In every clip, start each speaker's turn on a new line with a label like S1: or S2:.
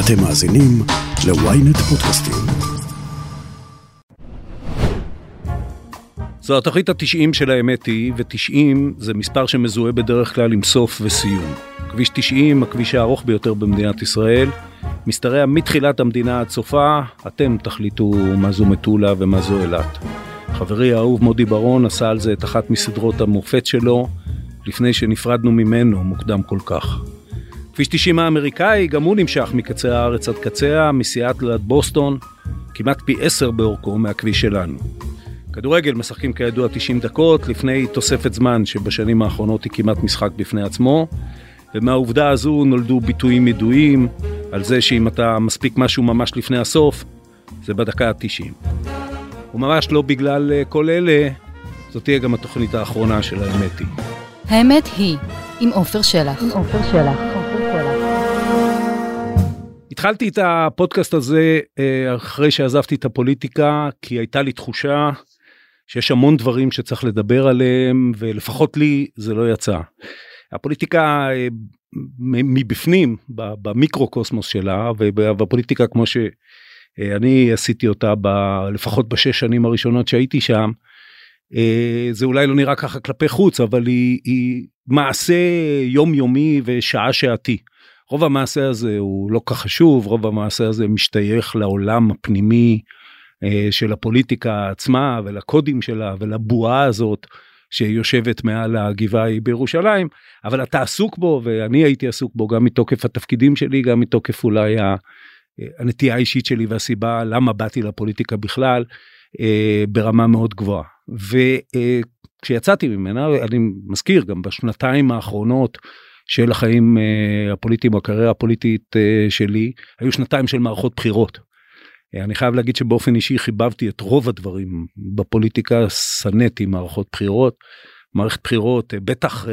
S1: אתם מאזינים ל-ynet פודקאסטים.
S2: זו התוכנית ה-90 של האמת היא, ו-90 זה מספר שמזוהה בדרך כלל עם סוף וסיום. כביש 90, הכביש הארוך ביותר במדינת ישראל, משתרע מתחילת המדינה עד סופה, אתם תחליטו מה זו מטולה ומה זו אילת. חברי האהוב מודי ברון עשה על זה את אחת מסדרות המופת שלו, לפני שנפרדנו ממנו מוקדם כל כך. כביש 90 האמריקאי, גם הוא נמשך מקצה הארץ עד קצה, מסיאטל עד בוסטון, כמעט פי עשר באורכו מהכביש שלנו. כדורגל משחקים כידוע 90 דקות, לפני תוספת זמן שבשנים האחרונות היא כמעט משחק בפני עצמו, ומהעובדה הזו נולדו ביטויים ידועים על זה שאם אתה מספיק משהו ממש לפני הסוף, זה בדקה ה-90. וממש לא בגלל אה, כל אלה, זאת תהיה גם התוכנית האחרונה של האמת היא.
S3: האמת היא, עם עופר שלח. עם עופר שלח.
S2: התחלתי את הפודקאסט הזה אה, אחרי שעזבתי את הפוליטיקה, כי הייתה לי תחושה שיש המון דברים שצריך לדבר עליהם, ולפחות לי זה לא יצא. הפוליטיקה אה, מבפנים, במיקרוקוסמוס שלה, ובפוליטיקה כמו שאני עשיתי אותה ב, לפחות בשש שנים הראשונות שהייתי שם, אה, זה אולי לא נראה ככה כלפי חוץ, אבל היא, היא מעשה יומיומי ושעה שעתי. רוב המעשה הזה הוא לא כך חשוב, רוב המעשה הזה משתייך לעולם הפנימי אה, של הפוליטיקה עצמה ולקודים שלה ולבועה הזאת שיושבת מעל הגבעה בירושלים, אבל אתה עסוק בו ואני הייתי עסוק בו גם מתוקף התפקידים שלי, גם מתוקף אולי הנטייה האישית שלי והסיבה למה באתי לפוליטיקה בכלל אה, ברמה מאוד גבוהה. וכשיצאתי ממנה, אני מזכיר גם בשנתיים האחרונות של החיים אה, הפוליטיים הקריירה הפוליטית אה, שלי, היו שנתיים של מערכות בחירות. אה, אני חייב להגיד שבאופן אישי חיבבתי את רוב הדברים בפוליטיקה, שנאתי מערכות בחירות. מערכת בחירות, בטח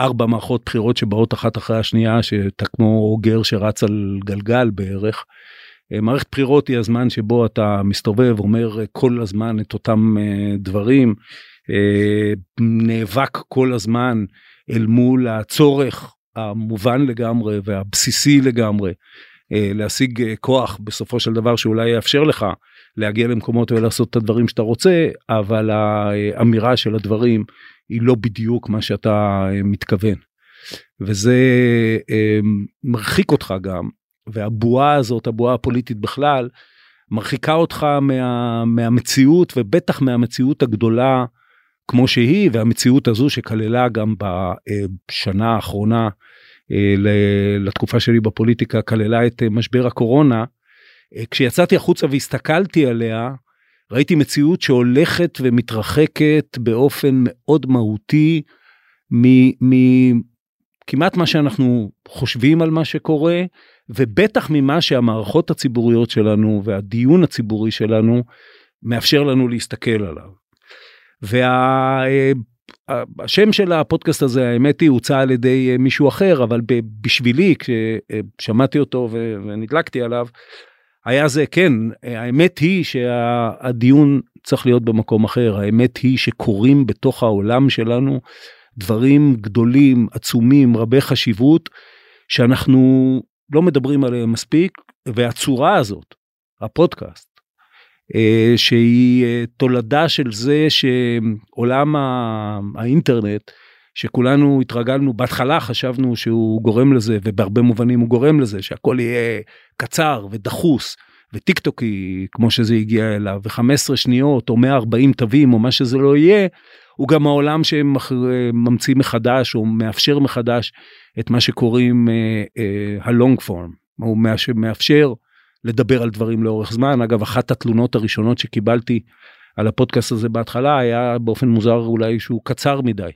S2: ארבע מערכות בחירות שבאות אחת אחרי השנייה, שאתה כמו גר שרץ על גלגל בערך. מערכת בחירות היא הזמן שבו אתה מסתובב, אומר כל הזמן את אותם דברים, נאבק כל הזמן אל מול הצורך המובן לגמרי והבסיסי לגמרי אה, להשיג אה, כוח בסופו של דבר שאולי יאפשר לך להגיע למקומות ולעשות את הדברים שאתה רוצה אבל האמירה של הדברים היא לא בדיוק מה שאתה אה, מתכוון. וזה מרחיק אותך גם והבועה הזאת הבועה הפוליטית בכלל מרחיקה אותך מה, מהמציאות ובטח מהמציאות הגדולה כמו שהיא והמציאות הזו שכללה גם בשנה האחרונה אה, לתקופה שלי בפוליטיקה כללה את משבר הקורונה. אה, כשיצאתי החוצה והסתכלתי עליה ראיתי מציאות שהולכת ומתרחקת באופן מאוד מהותי מכמעט מה שאנחנו חושבים על מה שקורה ובטח ממה שהמערכות הציבוריות שלנו והדיון הציבורי שלנו מאפשר לנו להסתכל עליו. והשם של הפודקאסט הזה האמת היא הוצע על ידי מישהו אחר אבל בשבילי כששמעתי אותו ונדלקתי עליו היה זה כן האמת היא שהדיון צריך להיות במקום אחר האמת היא שקורים בתוך העולם שלנו דברים גדולים עצומים רבי חשיבות שאנחנו לא מדברים עליהם מספיק והצורה הזאת הפודקאסט אה, שהיא אה, תולדה של זה שעולם האינטרנט שכולנו התרגלנו בהתחלה חשבנו שהוא גורם לזה ובהרבה מובנים הוא גורם לזה שהכל יהיה קצר ודחוס וטיק טוקי כמו שזה הגיע אליו ו-15 שניות או 140 תווים או מה שזה לא יהיה הוא גם העולם שממציא מחדש או מאפשר מחדש את מה שקוראים הלונג פורם הוא מאפשר לדבר על דברים לאורך זמן. אגב, אחת התלונות הראשונות שקיבלתי על הפודקאסט הזה בהתחלה היה באופן מוזר אולי שהוא קצר מדי.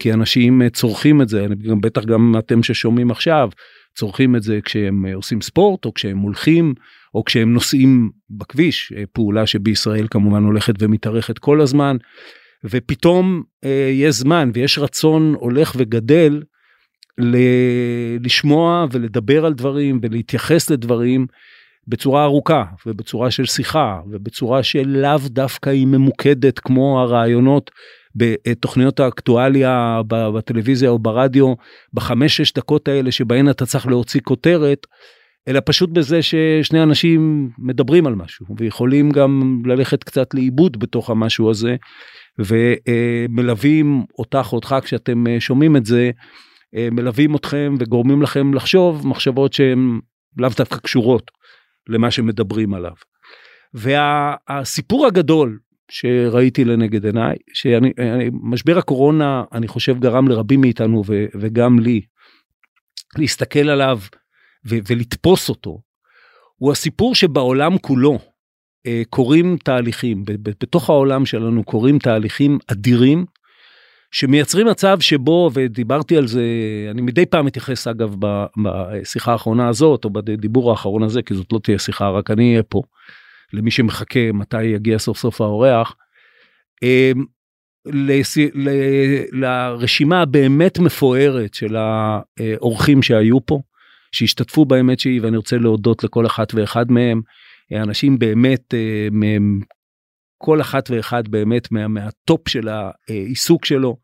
S2: כי אנשים אה, צורכים את זה, בטח גם אתם ששומעים עכשיו, צורכים את זה כשהם אה, עושים ספורט או כשהם הולכים או כשהם נוסעים בכביש, אה, פעולה שבישראל כמובן הולכת ומתארכת כל הזמן. ופתאום אה, יש זמן ויש רצון הולך וגדל ל- לשמוע ולדבר על דברים ולהתייחס לדברים בצורה ארוכה ובצורה של שיחה ובצורה של לאו דווקא היא ממוקדת כמו הרעיונות בתוכניות האקטואליה בטלוויזיה או ברדיו בחמש שש דקות האלה שבהן אתה צריך להוציא כותרת אלא פשוט בזה ששני אנשים מדברים על משהו ויכולים גם ללכת קצת לאיבוד בתוך המשהו הזה ומלווים אותך אותך כשאתם שומעים את זה מלווים אתכם וגורמים לכם לחשוב מחשבות שהן לאו דווקא קשורות למה שמדברים עליו. והסיפור הגדול שראיתי לנגד עיניי, שמשבר הקורונה אני חושב גרם לרבים מאיתנו ו, וגם לי להסתכל עליו ו, ולתפוס אותו, הוא הסיפור שבעולם כולו אה, קורים תהליכים, בתוך העולם שלנו קורים תהליכים אדירים שמייצרים מצב שבו, ודיברתי על זה, אני מדי פעם מתייחס אגב בשיחה האחרונה הזאת, או בדיבור האחרון הזה, כי זאת לא תהיה שיחה, רק אני אהיה פה, למי שמחכה מתי יגיע סוף סוף האורח. אמ, לרשימה הבאמת מפוארת של האורחים שהיו פה, שהשתתפו באמת שהיא, ואני רוצה להודות לכל אחת ואחד מהם, אנשים באמת, אה, כל אחת ואחד באמת מה, מהטופ של העיסוק שלו,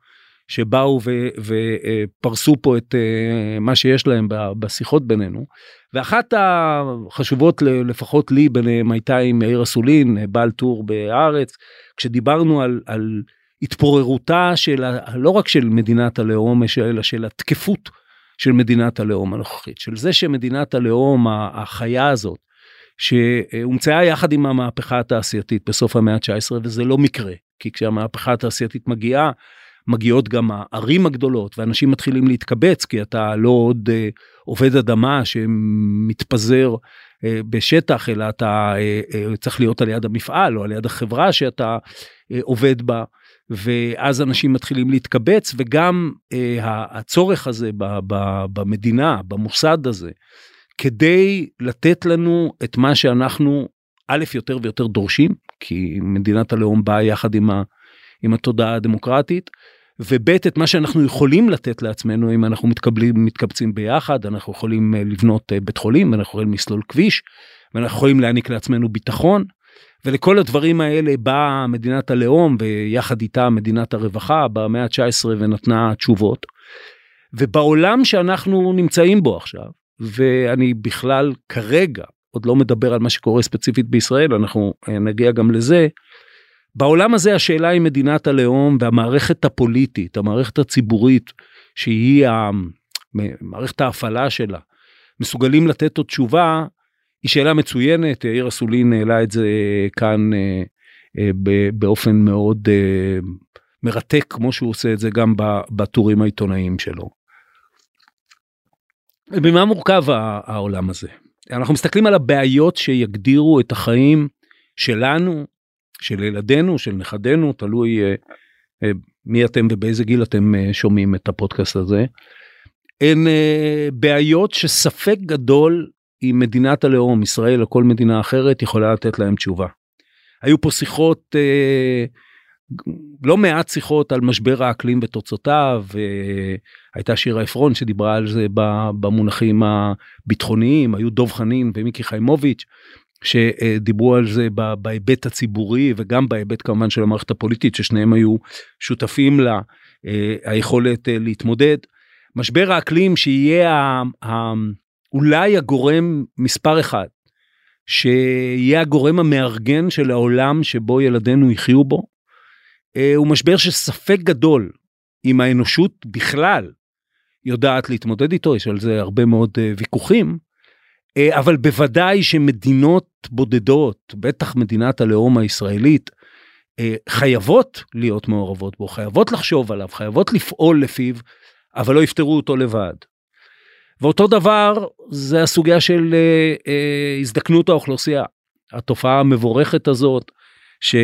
S2: שבאו ופרסו פה את אה, מה שיש להם בשיחות בינינו. ואחת החשובות לפחות לי ביניהם הייתה עם יאיר אסולין, בעל טור בארץ, כשדיברנו על, על התפוררותה של, לא רק של מדינת הלאום, אלא של התקפות של מדינת הלאום הנוכחית, של זה שמדינת הלאום החיה הזאת, שהומצאה יחד עם המהפכה התעשייתית בסוף המאה ה-19 וזה לא מקרה כי כשהמהפכה התעשייתית מגיעה מגיעות גם הערים הגדולות ואנשים מתחילים להתקבץ כי אתה לא עוד אה, עובד אדמה שמתפזר אה, בשטח אלא אתה אה, אה, צריך להיות על יד המפעל או על יד החברה שאתה אה, עובד בה. ואז אנשים מתחילים להתקבץ וגם אה, הצורך הזה ב, ב, במדינה במוסד הזה כדי לתת לנו את מה שאנחנו א' יותר ויותר דורשים כי מדינת הלאום באה יחד עם, ה, עם התודעה הדמוקרטית וב' את מה שאנחנו יכולים לתת לעצמנו אם אנחנו מתקבלים מתקבצים ביחד אנחנו יכולים אה, לבנות אה, בית חולים אנחנו יכולים לסלול כביש ואנחנו יכולים להעניק לעצמנו ביטחון ולכל הדברים האלה באה מדינת הלאום ויחד איתה מדינת הרווחה במאה ה-19 ונתנה תשובות. ובעולם שאנחנו נמצאים בו עכשיו ואני בכלל כרגע עוד לא מדבר על מה שקורה ספציפית בישראל אנחנו אה, נגיע גם לזה. בעולם הזה השאלה היא מדינת הלאום והמערכת הפוליטית המערכת הציבורית שהיא מערכת ההפעלה שלה מסוגלים לתת עוד תשובה היא שאלה מצוינת יאיר אסולין העלה את זה כאן אה, אה, באופן מאוד מרתק כמו שהוא עושה את זה גם בטורים העיתונאיים שלו. במה מורכב העולם הזה? אנחנו מסתכלים על הבעיות שיגדירו את החיים שלנו, של ילדינו, של נכדינו, תלוי אה, אה, מי אתם ובאיזה גיל אתם אה, שומעים את הפודקאסט הזה. הן בעיות שספק גדול אם מדינת הלאום, ישראל או כל מדינה אחרת, יכולה לתת להם תשובה. היו פה שיחות לא מעט שיחות על משבר האקלים ותוצאותיו, הייתה שירה עפרון שדיברה על זה במונחים הביטחוניים, היו דוב חנין ומיקי חיימוביץ' שדיברו על זה בהיבט הציבורי וגם בהיבט כמובן של המערכת הפוליטית ששניהם היו שותפים לה היכולת להתמודד. משבר האקלים שיהיה אולי הגורם מספר אחד שיהיה הגורם המארגן של העולם שבו ילדינו יחיו בו אה, הוא משבר שספק גדול אם האנושות בכלל. יודעת להתמודד איתו, יש על זה הרבה מאוד אה, ויכוחים, אה, אבל בוודאי שמדינות בודדות, בטח מדינת הלאום הישראלית, חייבות להיות מעורבות בו, חייבות לחשוב עליו, חייבות לפעול לפיו, אבל לא יפתרו אותו לבד. ואותו דבר זה הסוגיה של הזדקנות האוכלוסייה, התופעה המבורכת הזאת, ש...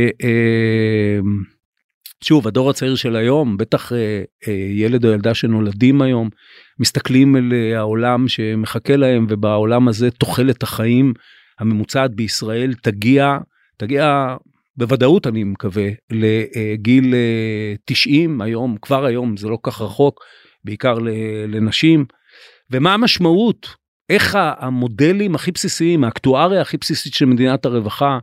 S2: שוב הדור הצעיר של היום בטח אה, אה, ילד או ילדה שנולדים היום מסתכלים אל אה, העולם שמחכה להם ובעולם הזה תוחלת החיים הממוצעת בישראל תגיע תגיע בוודאות אני מקווה לגיל 90 היום כבר היום זה לא כך רחוק בעיקר לנשים. ומה המשמעות? איך המודלים הכי בסיסיים האקטואריה הכי בסיסית של מדינת הרווחה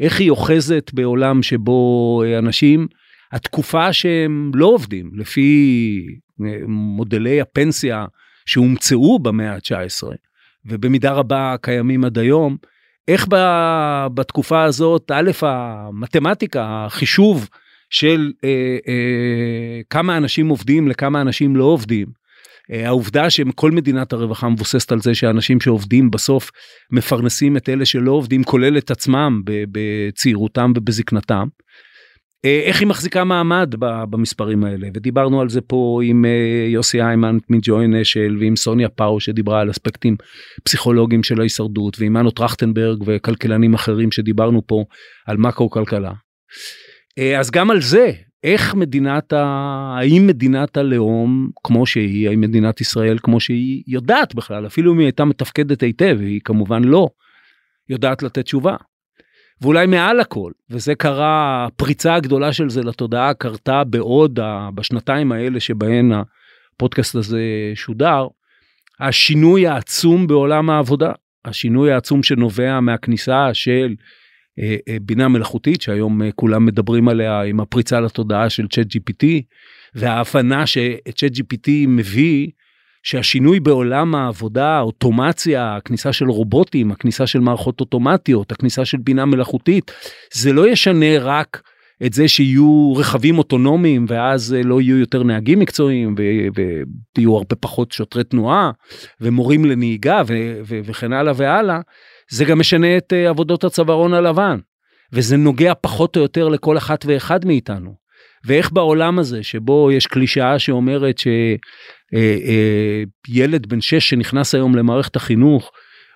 S2: איך היא אוחזת בעולם שבו אנשים התקופה שהם לא עובדים לפי אה, מודלי הפנסיה שהומצאו במאה ה-19 ובמידה רבה קיימים עד היום, איך ב, בתקופה הזאת, א', המתמטיקה, החישוב של אה, אה, כמה אנשים עובדים לכמה אנשים לא עובדים, אה, העובדה שכל מדינת הרווחה מבוססת על זה שאנשים שעובדים בסוף מפרנסים את אלה שלא עובדים, כולל את עצמם בצעירותם ובזקנתם. אה, איך היא מחזיקה מעמד במספרים האלה ודיברנו על זה פה עם אה, יוסי איימן מג'וין אשל ועם סוניה פאו שדיברה על אספקטים פסיכולוגיים של ההישרדות ועם מנו טרכטנברג וכלכלנים אחרים שדיברנו פה על מקרו כלכלה. אה, אז גם על זה איך מדינת ה... האם מדינת הלאום כמו שהיא האם מדינת ישראל כמו שהיא יודעת בכלל אפילו אם היא הייתה מתפקדת היטב היא כמובן לא יודעת לתת תשובה. ואולי מעל הכל, וזה קרה, הפריצה הגדולה של זה לתודעה קרתה בעוד, בשנתיים האלה שבהן הפודקאסט הזה שודר, השינוי העצום בעולם העבודה, השינוי העצום שנובע מהכניסה של אה, אה, בינה מלאכותית, שהיום אה, כולם מדברים עליה עם הפריצה לתודעה של צ'אט GPT, וההבנה שצ'אט GPT מביא שהשינוי בעולם העבודה, האוטומציה, הכניסה של רובוטים, הכניסה של מערכות אוטומטיות, הכניסה של בינה מלאכותית, זה לא ישנה רק את זה שיהיו רכבים אוטונומיים ואז לא יהיו יותר נהגים מקצועיים ויהיו הרבה פחות שוטרי תנועה ומורים לנהיגה וכן הלאה והלאה, זה גם משנה את אה, עבודות הצווארון הלבן. וזה נוגע פחות או יותר לכל אחת ואחד מאיתנו. ואיך בעולם הזה שבו יש קלישאה שאומרת אה, אה, בן 6 שנכנס היום למערכת החינוך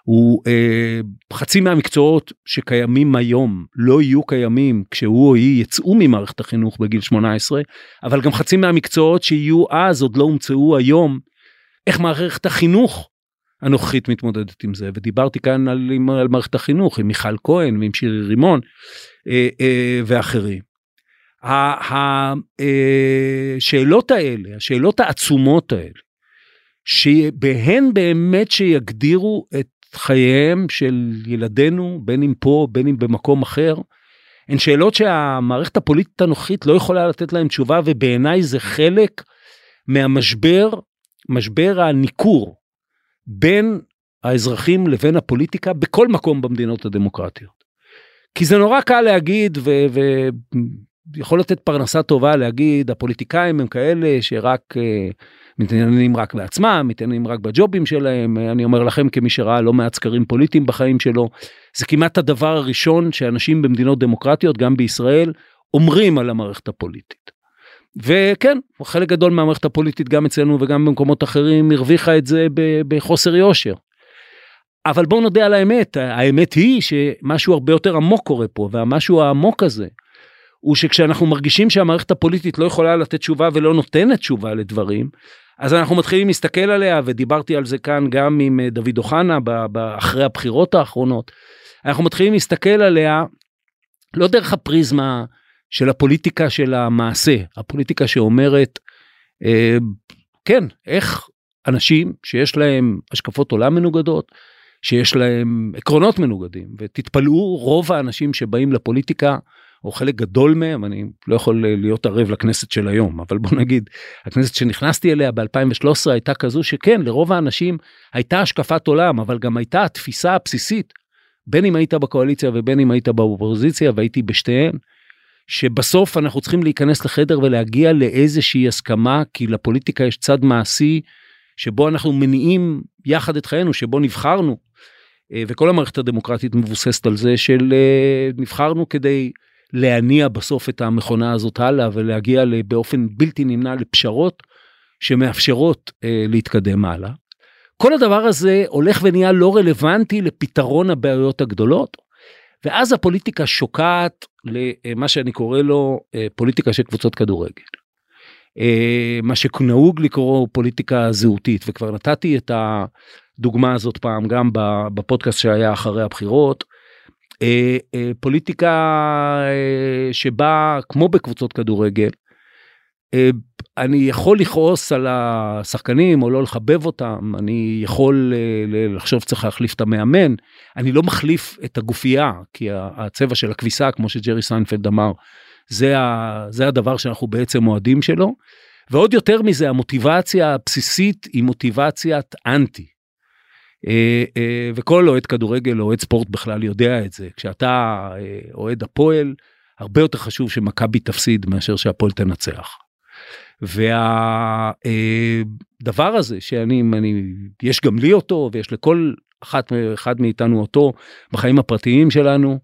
S2: הוא אה, חצי מהמקצועות שקיימים היום לא יהיו קיימים כשהוא או היא יצאו ממערכת החינוך בגיל 18 אבל גם חצי מהמקצועות שיהיו אז עוד לא הומצאו היום איך מערכת החינוך הנוכחית מתמודדת עם זה ודיברתי כאן על, על מערכת החינוך עם מיכל כהן ועם שירי רימון אה, אה, ואחרים. השאלות אה, האלה, השאלות העצומות האלה, שבהן באמת שיגדירו את חייהם של ילדינו, בין אם פה, בין אם במקום אחר, הן שאלות שהמערכת הפוליטית הנוכחית לא יכולה לתת להן תשובה, ובעיניי זה חלק מהמשבר, משבר הניכור בין האזרחים לבין הפוליטיקה בכל מקום במדינות הדמוקרטיות. כי זה נורא קל להגיד, ו- יכול לתת פרנסה טובה להגיד הפוליטיקאים הם כאלה שרק uh, מתעניינים רק בעצמם מתעניינים רק בג'ובים שלהם אני אומר לכם כמי שראה לא מעט סקרים פוליטיים בחיים שלו זה כמעט הדבר הראשון שאנשים במדינות דמוקרטיות גם בישראל אומרים על המערכת הפוליטית. וכן חלק גדול מהמערכת הפוליטית גם אצלנו וגם במקומות אחרים הרוויחה את זה בחוסר יושר. אבל בואו נודה על האמת האמת היא שמשהו הרבה יותר עמוק קורה פה והמשהו העמוק הזה הוא שכשאנחנו מרגישים שהמערכת הפוליטית לא יכולה לתת תשובה ולא נותנת תשובה לדברים, אז אנחנו מתחילים להסתכל עליה, ודיברתי על זה כאן גם עם אה, דוד אוחנה אחרי הבחירות האחרונות. אנחנו מתחילים להסתכל עליה לא דרך הפריזמה של הפוליטיקה של המעשה, הפוליטיקה שאומרת, אה, כן, איך אנשים שיש להם השקפות עולם מנוגדות, שיש להם עקרונות מנוגדים, ותתפלאו, רוב האנשים שבאים לפוליטיקה או חלק גדול מהם, אני לא יכול להיות ערב לכנסת של היום, אבל בוא נגיד, הכנסת שנכנסתי אליה ב-2013 הייתה כזו שכן, לרוב האנשים הייתה השקפת עולם, אבל גם הייתה התפיסה הבסיסית, בין אם היית בקואליציה ובין אם היית באופוזיציה, והייתי בשתיהן, שבסוף אנחנו צריכים להיכנס לחדר ולהגיע לאיזושהי הסכמה, כי לפוליטיקה יש צד מעשי, שבו אנחנו מניעים יחד את חיינו, שבו נבחרנו. אה, וכל המערכת הדמוקרטית מבוססת על זה של אה, נבחרנו כדי להניע בסוף את המכונה הזאת הלאה ולהגיע באופן בלתי נמנע לפשרות שמאפשרות אה, להתקדם הלאה. כל הדבר הזה הולך ונהיה לא רלוונטי לפתרון הבעיות הגדולות, ואז הפוליטיקה שוקעת למה שאני קורא לו אה, פוליטיקה של קבוצות כדורגל. אה, מה שנהוג לקרוא פוליטיקה זהותית, וכבר נתתי את הדוגמה הזאת פעם גם בפודקאסט שהיה אחרי הבחירות, אה, אה, פוליטיקה אה, שבה כמו בקבוצות כדורגל אני יכול לכעוס על השחקנים או לא לחבב אותם אני יכול לחשוב צריך להחליף את המאמן אני לא מחליף את הגופייה כי הצבע של הכביסה כמו שג'רי סיינפלד אמר זה, ה, זה הדבר שאנחנו בעצם אוהדים שלו ועוד יותר מזה המוטיבציה הבסיסית היא מוטיבציית אנטי. אה, וכל אוהד כדורגל או אוהד ספורט בכלל יודע את זה. כשאתה אוהד הפועל, הרבה יותר חשוב שמכבי תפסיד מאשר שהפועל תנצח. והדבר הזה שאני, אני, יש גם לי אותו ויש לכל אחת אחד מאיתנו אותו בחיים הפרטיים שלנו,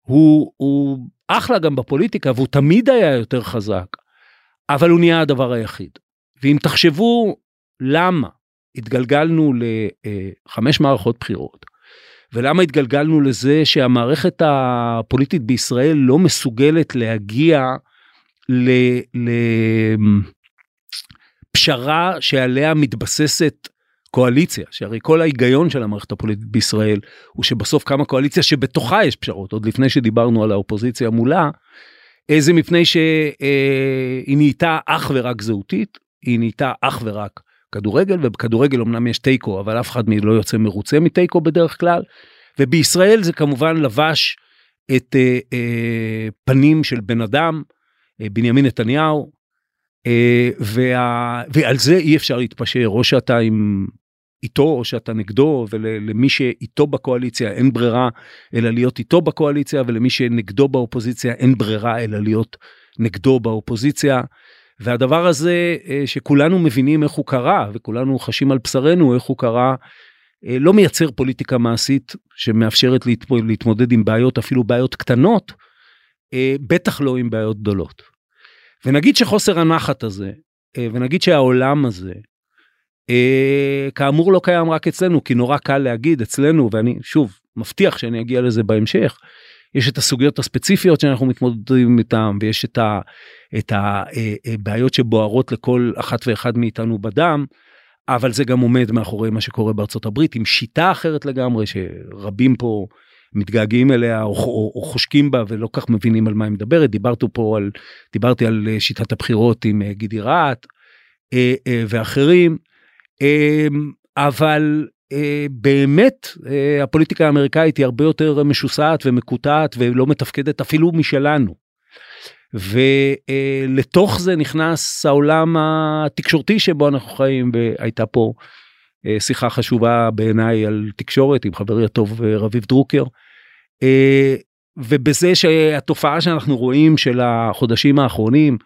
S2: הוא, הוא אחלה גם בפוליטיקה והוא תמיד היה יותר חזק, אבל הוא נהיה הדבר היחיד. ואם תחשבו למה התגלגלנו לחמש מערכות בחירות, ולמה התגלגלנו לזה שהמערכת הפוליטית בישראל לא מסוגלת להגיע לפשרה שעליה מתבססת קואליציה, שהרי כל ההיגיון של המערכת הפוליטית בישראל הוא שבסוף קמה קואליציה שבתוכה יש פשרות, עוד לפני שדיברנו על האופוזיציה מולה, זה מפני שהיא אה, נהייתה אך ורק זהותית, היא נהייתה אך ורק כדורגל, ובכדורגל אמנם יש תיקו, אבל אף אחד לא יוצא מרוצה מתיקו בדרך כלל, ובישראל זה כמובן לבש את אה, אה, פנים של בן אדם, אה, בנימין נתניהו, אה, וה, ועל זה אי אפשר להתפשר, או שאתה עם איתו או שאתה נגדו ולמי שאיתו בקואליציה אין ברירה אלא להיות איתו בקואליציה ולמי שנגדו באופוזיציה אין ברירה אלא להיות נגדו באופוזיציה. והדבר הזה אה, שכולנו מבינים איך הוא קרה וכולנו חשים על בשרנו איך הוא קרה אה, לא מייצר פוליטיקה מעשית שמאפשרת להתמודד עם בעיות אפילו בעיות קטנות בטח לא עם בעיות גדולות. ונגיד שחוסר הנחת הזה ונגיד שהעולם הזה אה, כאמור לא קיים רק אצלנו כי נורא קל להגיד אצלנו ואני שוב מבטיח שאני אגיע לזה בהמשך. יש את הסוגיות הספציפיות שאנחנו מתמודדים איתם ויש את, ה, את הבעיות אה, אה, שבוערות לכל אחת ואחד מאיתנו בדם. אבל זה גם עומד מאחורי מה שקורה בארצות הברית עם שיטה אחרת לגמרי שרבים פה מתגעגעים אליה או, או, או חושקים בה ולא כך מבינים על מה היא מדברת דיברתי פה על דיברתי על שיטת הבחירות עם גידי רהט ואחרים אבל אה, באמת אה, הפוליטיקה האמריקאית היא הרבה יותר משוסעת ומקוטעת ולא מתפקדת אפילו משלנו. ולתוך אה, זה נכנס העולם התקשורתי שבו אנחנו חיים והייתה פה שיחה חשובה בעיניי על תקשורת עם חברי הטוב רביב דרוקר. ובזה שהתופעה שאנחנו רואים של החודשים האחרונים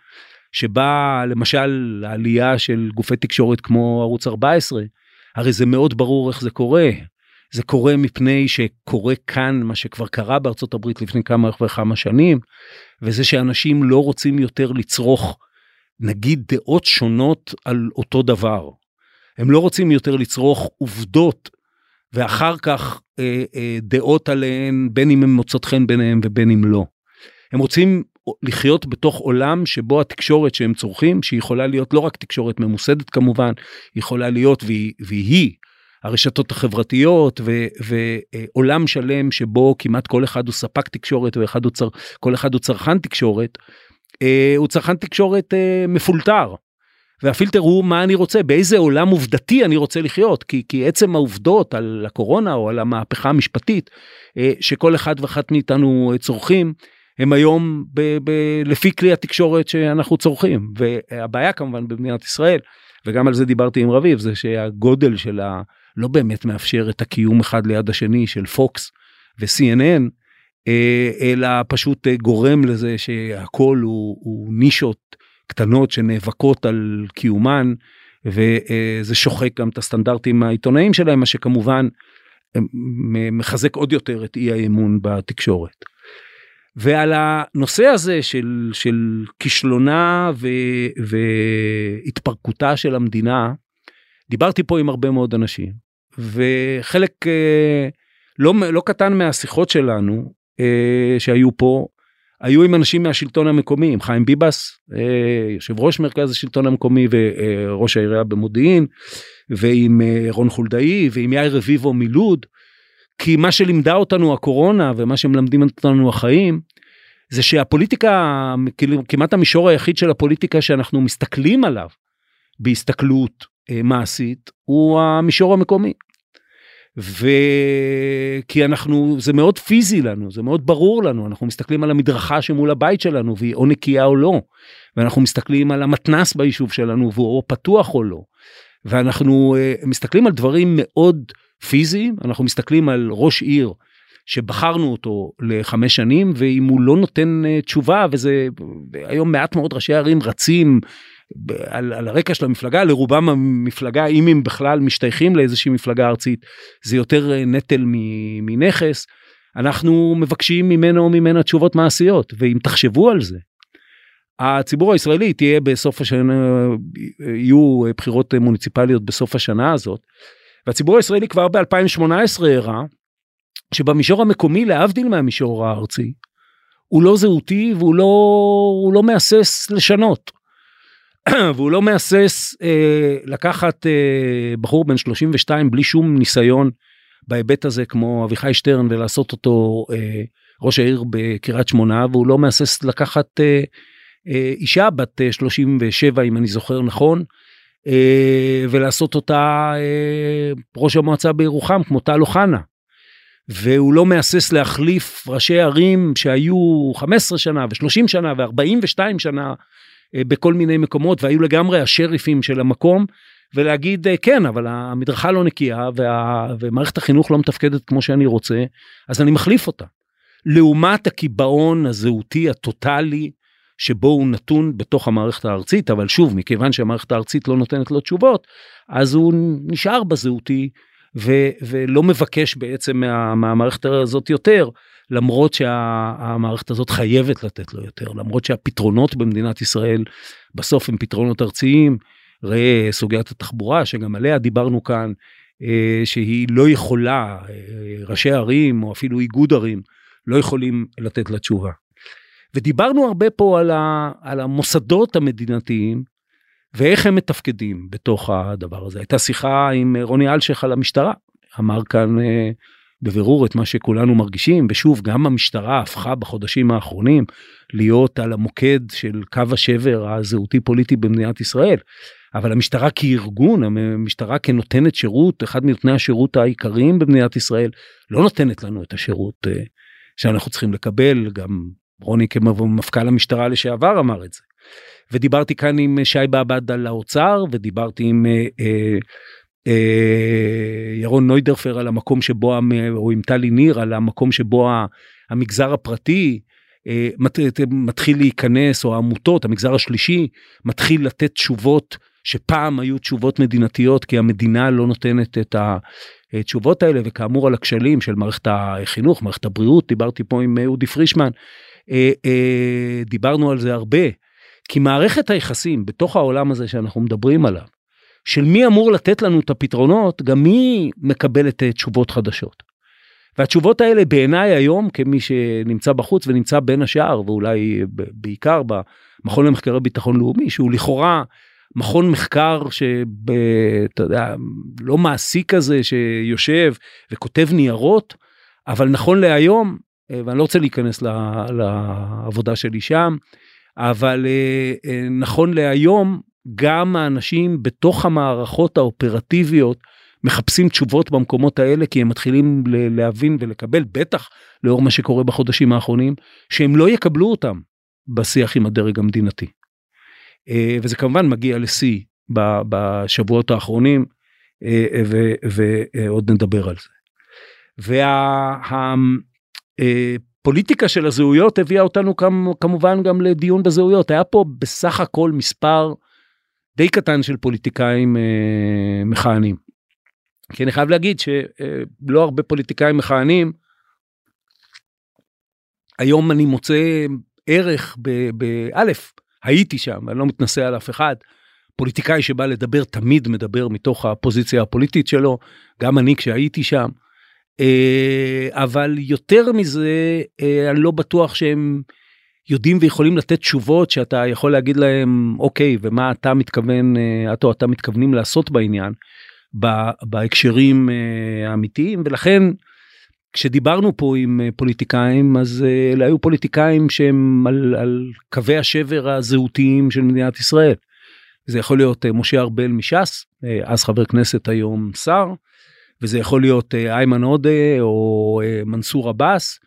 S2: שבה למשל העלייה של גופי תקשורת כמו ערוץ 14, הרי זה מאוד ברור איך זה קורה. זה קורה מפני שקורה כאן מה שכבר קרה בארצות הברית לפני כמה וכמה שנים, וזה שאנשים לא רוצים יותר לצרוך נגיד דעות שונות על אותו דבר. הם לא רוצים יותר לצרוך עובדות ואחר כך אה, אה, דעות עליהן בין אם הן מוצאות חן ביניהם ובין אם לא. הם רוצים לחיות בתוך עולם שבו התקשורת שהם צורכים שיכולה להיות לא רק תקשורת ממוסדת כמובן יכולה להיות והיא, והיא הרשתות החברתיות ו, ועולם שלם שבו כמעט כל אחד הוא ספק תקשורת ואחד הוא צר, כל אחד הוא צרכן תקשורת אה, הוא צרכן תקשורת אה, מפולטר. והפילטר הוא מה אני רוצה באיזה עולם עובדתי אני רוצה לחיות כי כי עצם העובדות על הקורונה או על המהפכה המשפטית אה, שכל אחד ואחת מאיתנו צורכים הם היום ב, ב, לפי כלי התקשורת שאנחנו צורכים והבעיה כמובן במדינת ישראל וגם על זה דיברתי עם רביב זה שהגודל שלה לא באמת מאפשר את הקיום אחד ליד השני של פוקס ו-CNN אה, אלא פשוט אה, גורם לזה שהכל הוא, הוא נישות קטנות שנאבקות על קיומן וזה שוחק גם את הסטנדרטים העיתונאיים שלהם מה שכמובן מחזק עוד יותר את אי האמון בתקשורת. ועל הנושא הזה של, של כישלונה ו, והתפרקותה של המדינה, דיברתי פה עם הרבה מאוד אנשים, וחלק אה, לא, לא קטן מהשיחות שלנו אה, שהיו פה, היו עם אנשים מהשלטון המקומי, עם חיים ביבס, אה, יושב ראש מרכז השלטון המקומי וראש העירייה במודיעין, ועם רון חולדאי ועם יאיר רביבו מלוד. כי מה שלימדה אותנו הקורונה ומה שמלמדים אותנו החיים זה שהפוליטיקה כאילו כמעט המישור היחיד של הפוליטיקה שאנחנו מסתכלים עליו בהסתכלות אה, מעשית הוא המישור המקומי. וכי אנחנו זה מאוד פיזי לנו זה מאוד ברור לנו אנחנו מסתכלים על המדרכה שמול הבית שלנו והיא או נקייה או לא ואנחנו מסתכלים על המתנס ביישוב שלנו והוא פתוח או לא ואנחנו uh, מסתכלים על דברים מאוד פיזי, אנחנו מסתכלים על ראש עיר שבחרנו אותו לחמש שנים ואם הוא לא נותן uh, תשובה וזה היום מעט מאוד ראשי ערים רצים על, על הרקע של המפלגה לרובם המפלגה אם הם בכלל משתייכים לאיזושהי מפלגה ארצית זה יותר uh, נטל מנכס אנחנו מבקשים ממנו או ממנה תשובות מעשיות ואם תחשבו על זה. הציבור הישראלי תהיה בסוף השנה יהיו בחירות מוניציפליות בסוף השנה הזאת והציבור הישראלי כבר ב2018 הראה שבמישור המקומי להבדיל מהמישור הארצי הוא לא זהותי והוא לא לא מהסס לשנות. והוא לא מהסס אה, לקחת אה, בחור בן 32 בלי שום ניסיון בהיבט הזה כמו אביחי שטרן ולעשות אותו אה, ראש העיר בקריית שמונה והוא לא מהסס לקחת אה, אה, אישה בת 37 אה, אם אני זוכר נכון ולעשות אותה אה, ראש המועצה בירוחם כמו טל אוחנה. והוא לא מהסס להחליף ראשי ערים שהיו 15 שנה ו-30 שנה ו-42 שנה אה, בכל מיני מקומות והיו לגמרי השריפים של המקום ולהגיד אה, כן אבל המדרכה לא נקייה וה... ומערכת החינוך לא מתפקדת כמו שאני רוצה אז אני מחליף אותה. לעומת הקיבעון הזהותי הטוטלי שבו הוא נתון בתוך המערכת הארצית אבל שוב מכיוון שהמערכת הארצית לא נותנת לו תשובות אז הוא נשאר בזהותי ו, ולא מבקש בעצם מה, מהמערכת הזאת יותר למרות שהמערכת הזאת חייבת לתת לו יותר למרות שהפתרונות במדינת ישראל בסוף הם פתרונות ארציים ראה סוגיית התחבורה שגם עליה דיברנו כאן אה, שהיא לא יכולה אה, ראשי ערים או אפילו איגוד ערים לא יכולים לתת לה תשובה. ודיברנו הרבה פה על, ה, על המוסדות המדינתיים ואיך הם מתפקדים בתוך הדבר הזה. הייתה שיחה עם רוני אלשיך על המשטרה, אמר כאן אה, בבירור את מה שכולנו מרגישים, ושוב, גם המשטרה הפכה בחודשים האחרונים להיות על המוקד של קו השבר הזהותי פוליטי במדינת ישראל. אבל המשטרה כארגון, המשטרה כנותנת שירות, אחד מנותני השירות העיקריים במדינת ישראל, לא נותנת לנו את השירות אה, שאנחנו צריכים לקבל, גם רוני כמפכ"ל המשטרה לשעבר אמר את זה. ודיברתי כאן עם שי באב"ד על האוצר ודיברתי עם אה, אה, אה, ירון נוידרפר על המקום שבו או עם טלי ניר על המקום שבו המגזר הפרטי אה, מת, מתחיל להיכנס או העמותות המגזר השלישי מתחיל לתת תשובות שפעם היו תשובות מדינתיות כי המדינה לא נותנת את התשובות האלה וכאמור על הכשלים של מערכת החינוך מערכת הבריאות דיברתי פה עם אודי פרישמן אה, אה, דיברנו על זה הרבה כי מערכת היחסים בתוך העולם הזה שאנחנו מדברים עליו, של מי אמור לתת לנו את הפתרונות, גם מי מקבלת אה, תשובות חדשות. והתשובות האלה בעיניי היום כמי שנמצא בחוץ ונמצא בין השאר ואולי בעיקר במכון למחקרי ביטחון לאומי שהוא לכאורה מכון מחקר שאתה יודע לא מעשי כזה שיושב וכותב ניירות אבל נכון להיום אה, ואני לא רוצה להיכנס לעבודה שלי שם אבל אה, אה, נכון להיום גם האנשים בתוך המערכות האופרטיביות מחפשים תשובות במקומות האלה כי הם מתחילים להבין ולקבל בטח לאור מה שקורה בחודשים האחרונים שהם לא יקבלו אותם בשיח עם הדרג המדינתי. אה, וזה כמובן מגיע לשיא בשבועות האחרונים ועוד נדבר על זה. וה... הפוליטיקה של הזהויות הביאה אותנו כמובן גם לדיון בזהויות היה פה בסך הכל מספר די קטן של פוליטיקאים אה, מכהנים. כי אני חייב להגיד שלא אה, הרבה פוליטיקאים מכהנים היום אני מוצא ערך באלף הייתי שם אני לא מתנשא על אף אחד. פוליטיקאי שבא לדבר תמיד מדבר מתוך הפוזיציה הפוליטית שלו גם אני כשהייתי שם אה, אבל יותר מזה אה, אני לא בטוח שהם יודעים ויכולים לתת תשובות שאתה יכול להגיד להם אוקיי ומה אתה מתכוון אה, את או אתה מתכוונים לעשות בעניין בהקשרים האמיתיים ולכן כשדיברנו פה עם פוליטיקאים אז אלה היו פוליטיקאים שהם על, על קווי השבר הזהותיים של מדינת ישראל. זה יכול להיות משה ארבל מש"ס אז חבר כנסת היום שר. וזה יכול להיות אה, איימן עודה או אה, מנסור עבאס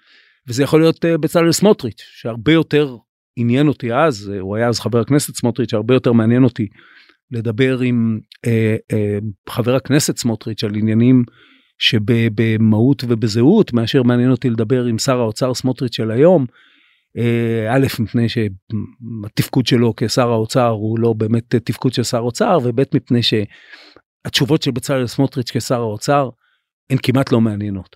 S2: וזה יכול להיות אה, בצלאל סמוטריץ' שהרבה יותר עניין אותי אז הוא היה אז חבר הכנסת סמוטריץ' הרבה יותר מעניין אותי לדבר עם אה, אה, חבר הכנסת סמוטריץ' על עניינים שבמהות ובזהות מאשר מעניין אותי לדבר עם שר האוצר סמוטריץ' של היום. א', מפני שהתפקוד שלו כשר האוצר הוא לא באמת תפקוד של שר אוצר, וב', מפני שהתשובות של בצלאל סמוטריץ' כשר האוצר הן כמעט לא מעניינות.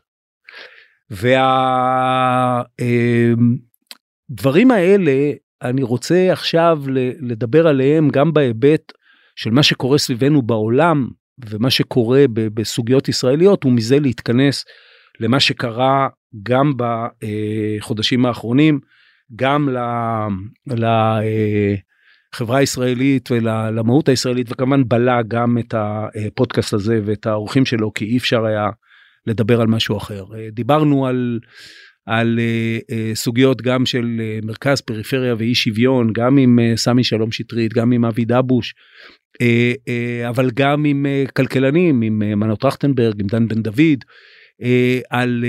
S2: והדברים האלה, אני רוצה עכשיו לדבר עליהם גם בהיבט של מה שקורה סביבנו בעולם ומה שקורה בסוגיות ישראליות, ומזה להתכנס למה שקרה גם בחודשים האחרונים, גם לחברה הישראלית ולמהות הישראלית, וכמובן בלע גם את הפודקאסט הזה ואת האורחים שלו, כי אי אפשר היה לדבר על משהו אחר. דיברנו על, על סוגיות גם של מרכז, פריפריה ואי שוויון, גם עם סמי שלום שטרית, גם עם אבי דבוש, אבל גם עם כלכלנים, עם מנו טרכטנברג, עם דן בן דוד, על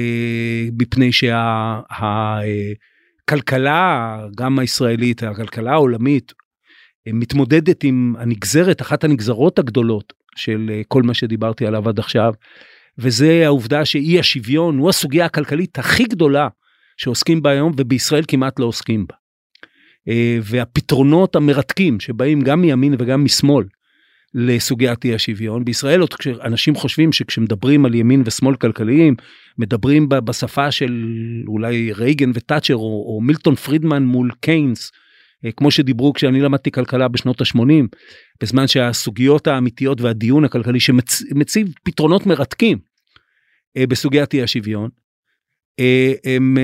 S2: מפני שה... הכלכלה, גם הישראלית, הכלכלה העולמית, מתמודדת עם הנגזרת, אחת הנגזרות הגדולות של כל מה שדיברתי עליו עד עכשיו, וזה העובדה שאי השוויון הוא הסוגיה הכלכלית הכי גדולה שעוסקים בה היום, ובישראל כמעט לא עוסקים בה. והפתרונות המרתקים שבאים גם מימין וגם משמאל לסוגיית אי השוויון. בישראל עוד כשאנשים חושבים שכשמדברים על ימין ושמאל כלכליים, מדברים בשפה של אולי רייגן ותאצ'ר או, או מילטון פרידמן מול קיינס, אה, כמו שדיברו כשאני למדתי כלכלה בשנות ה-80, בזמן שהסוגיות האמיתיות והדיון הכלכלי שמציב פתרונות מרתקים אה, בסוגיית אי השוויון, אה, הם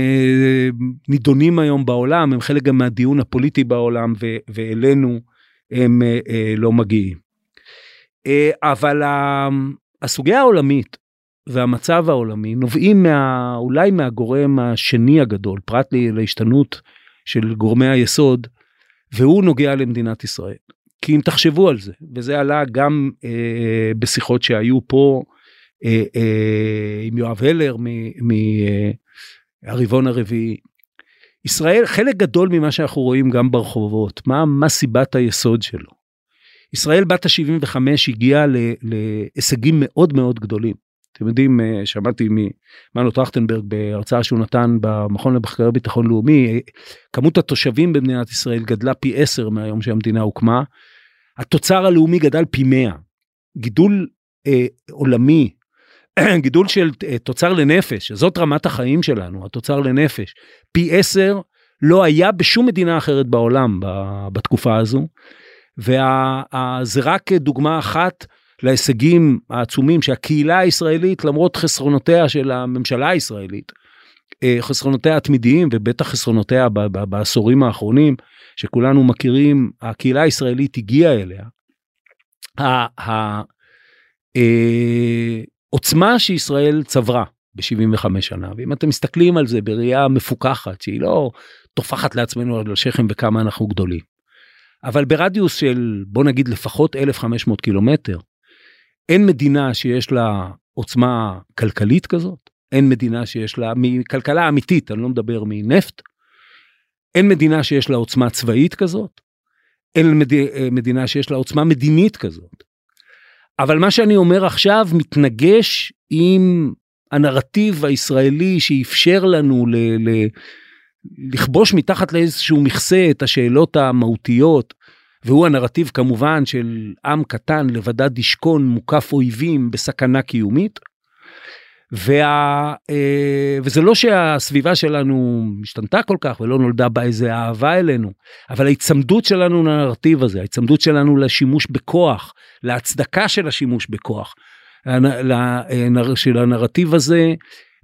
S2: נידונים היום בעולם, הם חלק גם מהדיון הפוליטי בעולם ואלינו הם לא מגיעים. אה, אבל הסוגיה העולמית והמצב העולמי נובעים מה, אולי מהגורם השני הגדול, פרט להשתנות של גורמי היסוד, והוא נוגע למדינת ישראל. כי אם תחשבו על זה, וזה עלה גם אה, בשיחות שהיו פה אה, אה, עם יואב הלר מהרבעון אה, הרביעי, ישראל, חלק גדול ממה שאנחנו רואים גם ברחובות, מה, מה סיבת היסוד שלו? ישראל בת ה-75 הגיעה להישגים מאוד מאוד גדולים. אתם יודעים, אה, שמעתי ממנו טרכטנברג בהרצאה שהוא נתן במכון למחקרי ביטחון לאומי, כמות התושבים במדינת ישראל גדלה פי 10 מהיום שהמדינה הוקמה, התוצר הלאומי גדל פי 100. גידול אה, עולמי, גידול של אה, תוצר לנפש, זאת רמת החיים שלנו, התוצר לנפש, פי 10 לא היה בשום מדינה אחרת בעולם בתקופה הזו. וזה רק דוגמה אחת להישגים העצומים שהקהילה הישראלית למרות חסרונותיה של הממשלה הישראלית אה, חסרונותיה התמידיים ובטח חסרונותיה בעשורים האחרונים שכולנו מכירים הקהילה הישראלית הגיעה אליה. העוצמה אה, שישראל צברה ב-75 שנה ואם אתם מסתכלים על זה בראייה מפוקחת שהיא לא טופחת לעצמנו על השכם וכמה אנחנו גדולים. אבל ברדיוס של בוא נגיד לפחות 1500 קילומטר, אין מדינה שיש לה עוצמה כלכלית כזאת, אין מדינה שיש לה, מכלכלה אמיתית, אני לא מדבר מנפט, אין מדינה שיש לה עוצמה צבאית כזאת, אין מד... מדינה שיש לה עוצמה מדינית כזאת. אבל מה שאני אומר עכשיו מתנגש עם הנרטיב הישראלי שאפשר לנו ל... ל... לכבוש מתחת לאיזשהו מכסה את השאלות המהותיות, והוא הנרטיב כמובן של עם קטן לבדד ישכון מוקף אויבים בסכנה קיומית. וה, אה, וזה לא שהסביבה שלנו השתנתה כל כך ולא נולדה בה איזה אהבה אלינו, אבל ההיצמדות שלנו לנרטיב הזה, ההיצמדות שלנו לשימוש בכוח, להצדקה של השימוש בכוח, של הנרטיב הזה,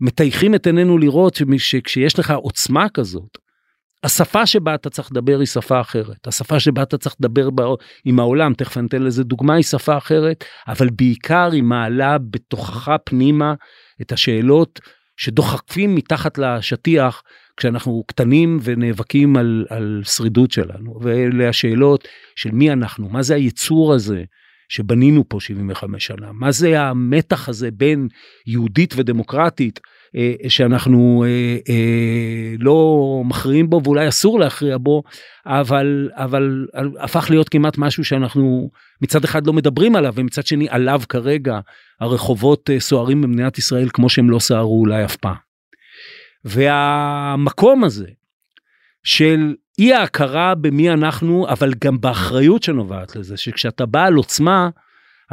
S2: מטייחים את עינינו לראות שכשיש לך עוצמה כזאת, השפה שבה אתה צריך לדבר היא שפה אחרת, השפה שבה אתה צריך לדבר בה, עם העולם, תכף אני אתן לזה דוגמה, היא שפה אחרת, אבל בעיקר היא מעלה בתוכך פנימה את השאלות שדוחפים מתחת לשטיח כשאנחנו קטנים ונאבקים על, על שרידות שלנו, ואלה השאלות של מי אנחנו, מה זה היצור הזה שבנינו פה 75 שנה, מה זה המתח הזה בין יהודית ודמוקרטית שאנחנו אה, אה, לא מכריעים בו ואולי אסור להכריע בו, אבל, אבל הפך להיות כמעט משהו שאנחנו מצד אחד לא מדברים עליו ומצד שני עליו כרגע הרחובות סוערים במדינת ישראל כמו שהם לא סערו אולי אף פעם. והמקום הזה של אי ההכרה במי אנחנו אבל גם באחריות שנובעת לזה שכשאתה בא על עוצמה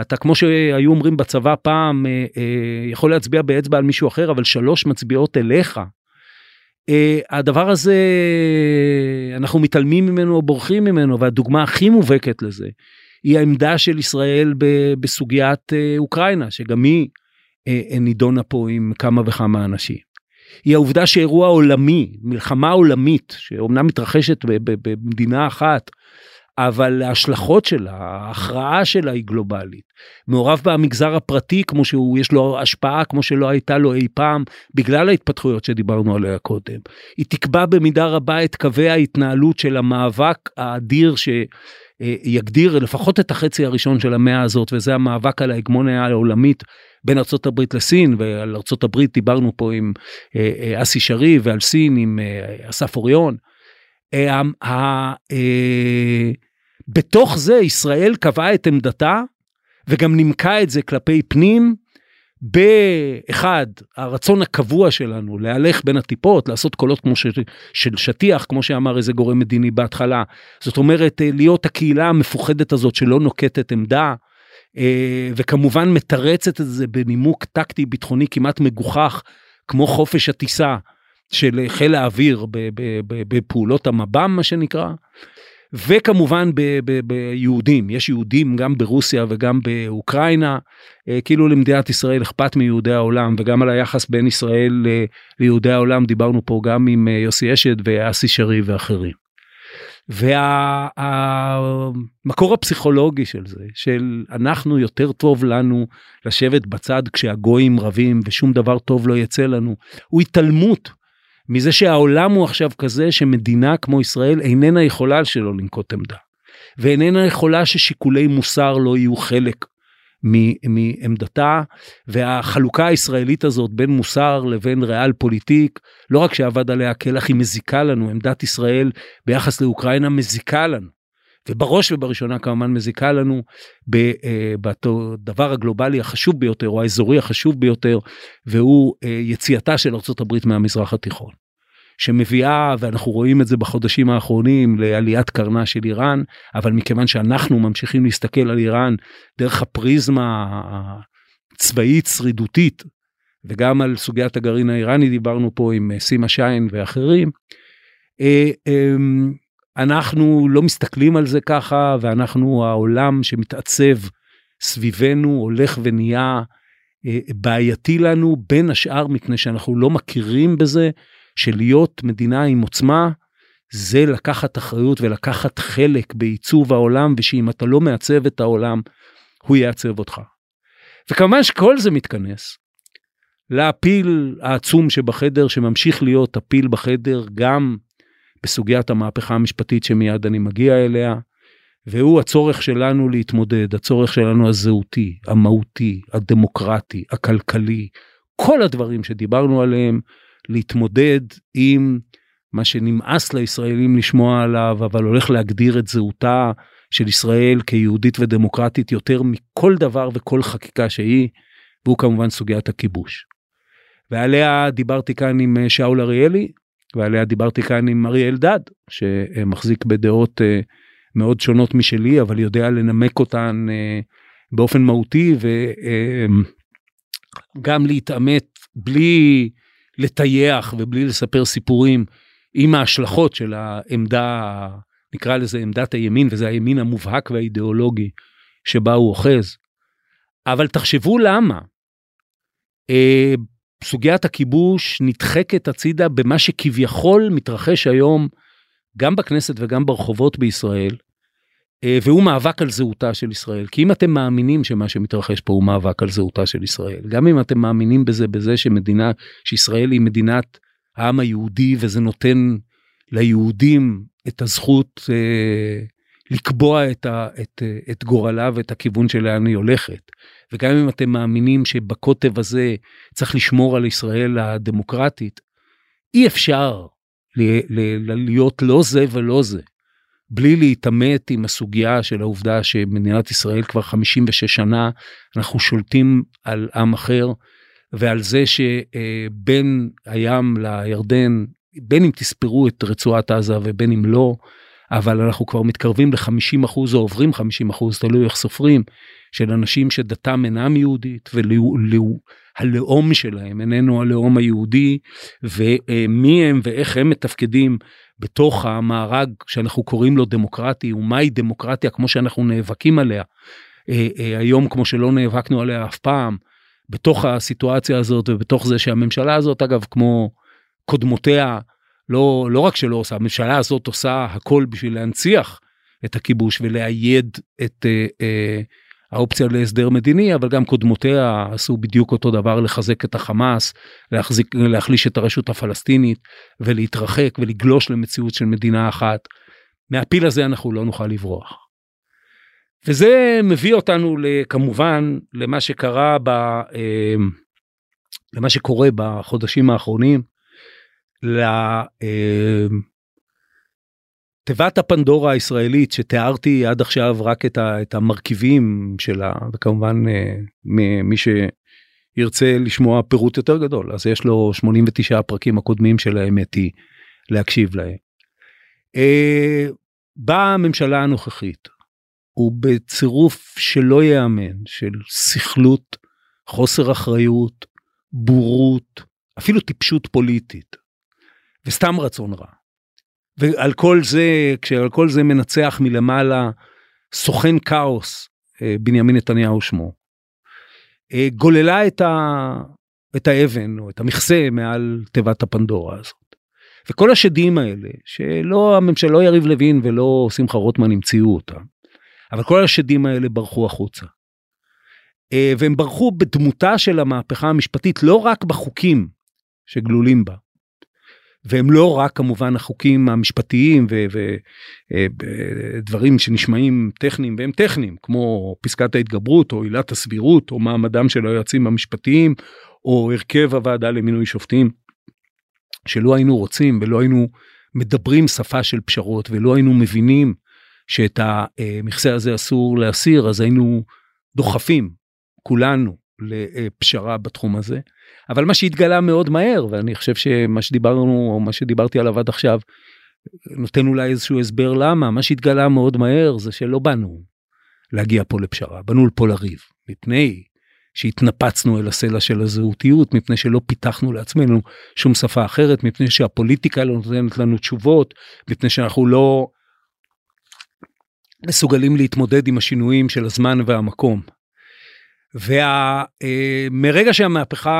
S2: אתה כמו שהיו אומרים בצבא פעם אה, אה, יכול להצביע באצבע על מישהו אחר אבל שלוש מצביעות אליך. אה, הדבר הזה אנחנו מתעלמים ממנו או בורחים ממנו והדוגמה הכי מובהקת לזה היא העמדה של ישראל בסוגיית אוקראינה שגם היא נידונה פה עם כמה וכמה אנשים. היא העובדה שאירוע עולמי מלחמה עולמית שאומנם מתרחשת במדינה אחת אבל ההשלכות שלה, ההכרעה שלה היא גלובלית. מעורב בה המגזר הפרטי כמו שהוא, יש לו השפעה כמו שלא הייתה לו אי פעם, בגלל ההתפתחויות שדיברנו עליה קודם. היא תקבע במידה רבה את קווי ההתנהלות של המאבק האדיר שיגדיר לפחות את החצי הראשון של המאה הזאת, וזה המאבק על ההגמוניה העולמית בין ארה"ב לסין, ועל ארה"ב דיברנו פה עם אה, אה, אסי שרי, ועל סין עם אה, אסף אוריון. בתוך זה ישראל קבעה את עמדתה וגם נימקה את זה כלפי פנים באחד הרצון הקבוע שלנו להלך בין הטיפות לעשות קולות כמו ש... של שטיח כמו שאמר איזה גורם מדיני בהתחלה זאת אומרת אה, להיות הקהילה המפוחדת הזאת שלא נוקטת עמדה אה, וכמובן מתרצת את זה בנימוק טקטי ביטחוני כמעט מגוחך כמו חופש הטיסה של חיל האוויר בפעולות המב"ם מה שנקרא. וכמובן ביהודים, יש יהודים גם ברוסיה וגם באוקראינה, אה, כאילו למדינת ישראל אכפת מיהודי העולם וגם על היחס בין ישראל ליהודי העולם דיברנו פה גם עם אה, יוסי אשד ואסי שרי ואחרים. והמקור וה, הפסיכולוגי של זה, של אנחנו יותר טוב לנו לשבת בצד כשהגויים רבים ושום דבר טוב לא יצא לנו, הוא התעלמות מזה שהעולם הוא עכשיו כזה שמדינה כמו ישראל איננה יכולה שלא לנקוט עמדה. ואיננה יכולה ששיקולי מוסר לא יהיו חלק מעמדתה והחלוקה הישראלית הזאת בין מוסר לבין ריאל פוליטיק לא רק שעבד עליה כלח היא מזיקה לנו עמדת ישראל ביחס לאוקראינה מזיקה לנו. ובראש ובראשונה כמובן מזיקה לנו אה, בדבר הגלובלי החשוב ביותר או האזורי החשוב ביותר והוא אה, יציאתה של ארה"ב מהמזרח התיכון. שמביאה ואנחנו רואים את זה בחודשים האחרונים לעליית קרנה של איראן אבל מכיוון שאנחנו ממשיכים להסתכל על איראן דרך הפריזמה הצבאית שרידותית וגם על סוגיית הגרעין האיראני דיברנו פה עם אה, סימה שיין ואחרים. אנחנו לא מסתכלים על זה ככה ואנחנו העולם שמתעצב סביבנו הולך ונהיה אה, בעייתי לנו בין השאר מפני שאנחנו לא מכירים בזה שלהיות מדינה עם עוצמה זה לקחת אחריות ולקחת חלק בעיצוב העולם ושאם אתה לא מעצב את העולם הוא יעצב אותך. וכמובן שכל זה מתכנס לפיל העצום שבחדר שממשיך להיות הפיל בחדר גם בסוגיית המהפכה המשפטית שמיד אני מגיע אליה, והוא הצורך שלנו להתמודד, הצורך שלנו הזהותי, המהותי, הדמוקרטי, הכלכלי, כל הדברים שדיברנו עליהם, להתמודד עם מה שנמאס לישראלים לשמוע עליו, אבל הולך להגדיר את זהותה של ישראל כיהודית ודמוקרטית יותר מכל דבר וכל חקיקה שהיא, והוא כמובן סוגיית הכיבוש. ועליה דיברתי כאן עם שאול אריאלי, ועליה דיברתי כאן עם אריה אלדד שמחזיק בדעות אה, מאוד שונות משלי אבל יודע לנמק אותן אה, באופן מהותי וגם אה, להתעמת בלי לטייח ובלי לספר סיפורים עם ההשלכות של העמדה נקרא לזה עמדת הימין וזה הימין המובהק והאידיאולוגי שבה הוא אוחז. אבל תחשבו למה. סוגיית הכיבוש נדחקת הצידה במה שכביכול מתרחש היום גם בכנסת וגם ברחובות בישראל, אה, והוא מאבק על זהותה של ישראל. כי אם אתם מאמינים שמה שמתרחש פה הוא מאבק על זהותה של ישראל, גם אם אתם מאמינים בזה, בזה שמדינה, שישראל היא מדינת העם היהודי וזה נותן ליהודים את הזכות אה, לקבוע את, ה, את, את גורלה ואת הכיוון שלאן היא הולכת. וגם אם אתם מאמינים שבקוטב הזה צריך לשמור על ישראל הדמוקרטית, אי אפשר להיות לא זה ולא זה, בלי להתעמת עם הסוגיה של העובדה שמדינת ישראל כבר 56 שנה אנחנו שולטים על עם אחר, ועל זה שבין הים לירדן, בין אם תספרו את רצועת עזה ובין אם לא, אבל אנחנו כבר מתקרבים ל-50 אחוז או עוברים 50 אחוז, תלוי איך סופרים, של אנשים שדתם אינם יהודית והלאום שלהם איננו הלאום היהודי, ומי הם ואיך הם מתפקדים בתוך המארג שאנחנו קוראים לו דמוקרטי, ומהי דמוקרטיה כמו שאנחנו נאבקים עליה, אה, אה, היום כמו שלא נאבקנו עליה אף פעם, בתוך הסיטואציה הזאת ובתוך זה שהממשלה הזאת אגב כמו קודמותיה לא לא רק שלא עושה הממשלה הזאת עושה הכל בשביל להנציח את הכיבוש ולאייד את אה, אה, האופציה להסדר מדיני אבל גם קודמותיה עשו בדיוק אותו דבר לחזק את החמאס להחזיק להחליש את הרשות הפלסטינית ולהתרחק ולגלוש למציאות של מדינה אחת. מהפיל הזה אנחנו לא נוכל לברוח. וזה מביא אותנו כמובן למה שקרה ב... אה, למה שקורה בחודשים האחרונים. לתיבת אה, הפנדורה הישראלית שתיארתי עד עכשיו רק את, ה, את המרכיבים שלה וכמובן אה, מי שירצה לשמוע פירוט יותר גדול אז יש לו 89 הפרקים הקודמים של האמת היא להקשיב להם. באה הממשלה הנוכחית הוא בצירוף שלא ייאמן של סכלות, חוסר אחריות, בורות, אפילו טיפשות פוליטית, וסתם רצון רע. ועל כל זה, כשעל כל זה מנצח מלמעלה סוכן כאוס, אה, בנימין נתניהו שמו, אה, גוללה את, ה, את האבן או את המכסה מעל תיבת הפנדורה הזאת. וכל השדים האלה, שלא הממשלה, לא יריב לוין ולא שמחה רוטמן המציאו אותם, אבל כל השדים האלה ברחו החוצה. אה, והם ברחו בדמותה של המהפכה המשפטית, לא רק בחוקים שגלולים בה. והם לא רק כמובן החוקים המשפטיים ודברים אה, שנשמעים טכניים והם טכניים כמו פסקת ההתגברות או עילת הסבירות או מעמדם של היועצים המשפטיים או הרכב הוועדה למינוי שופטים. שלא היינו רוצים ולא היינו מדברים שפה של פשרות ולא היינו מבינים שאת המכסה הזה אסור להסיר, אז היינו דוחפים כולנו לפשרה בתחום הזה. אבל מה שהתגלה מאוד מהר, ואני חושב שמה שדיברנו, או מה שדיברתי עליו עד עכשיו, נותן אולי איזשהו הסבר למה, מה שהתגלה מאוד מהר זה שלא באנו להגיע פה לפשרה, באנו פה לריב, מפני שהתנפצנו אל הסלע של הזהותיות, מפני שלא פיתחנו לעצמנו שום שפה אחרת, מפני שהפוליטיקה לא נותנת לנו תשובות, מפני שאנחנו לא מסוגלים להתמודד עם השינויים של הזמן והמקום. ומרגע וה, שהמהפכה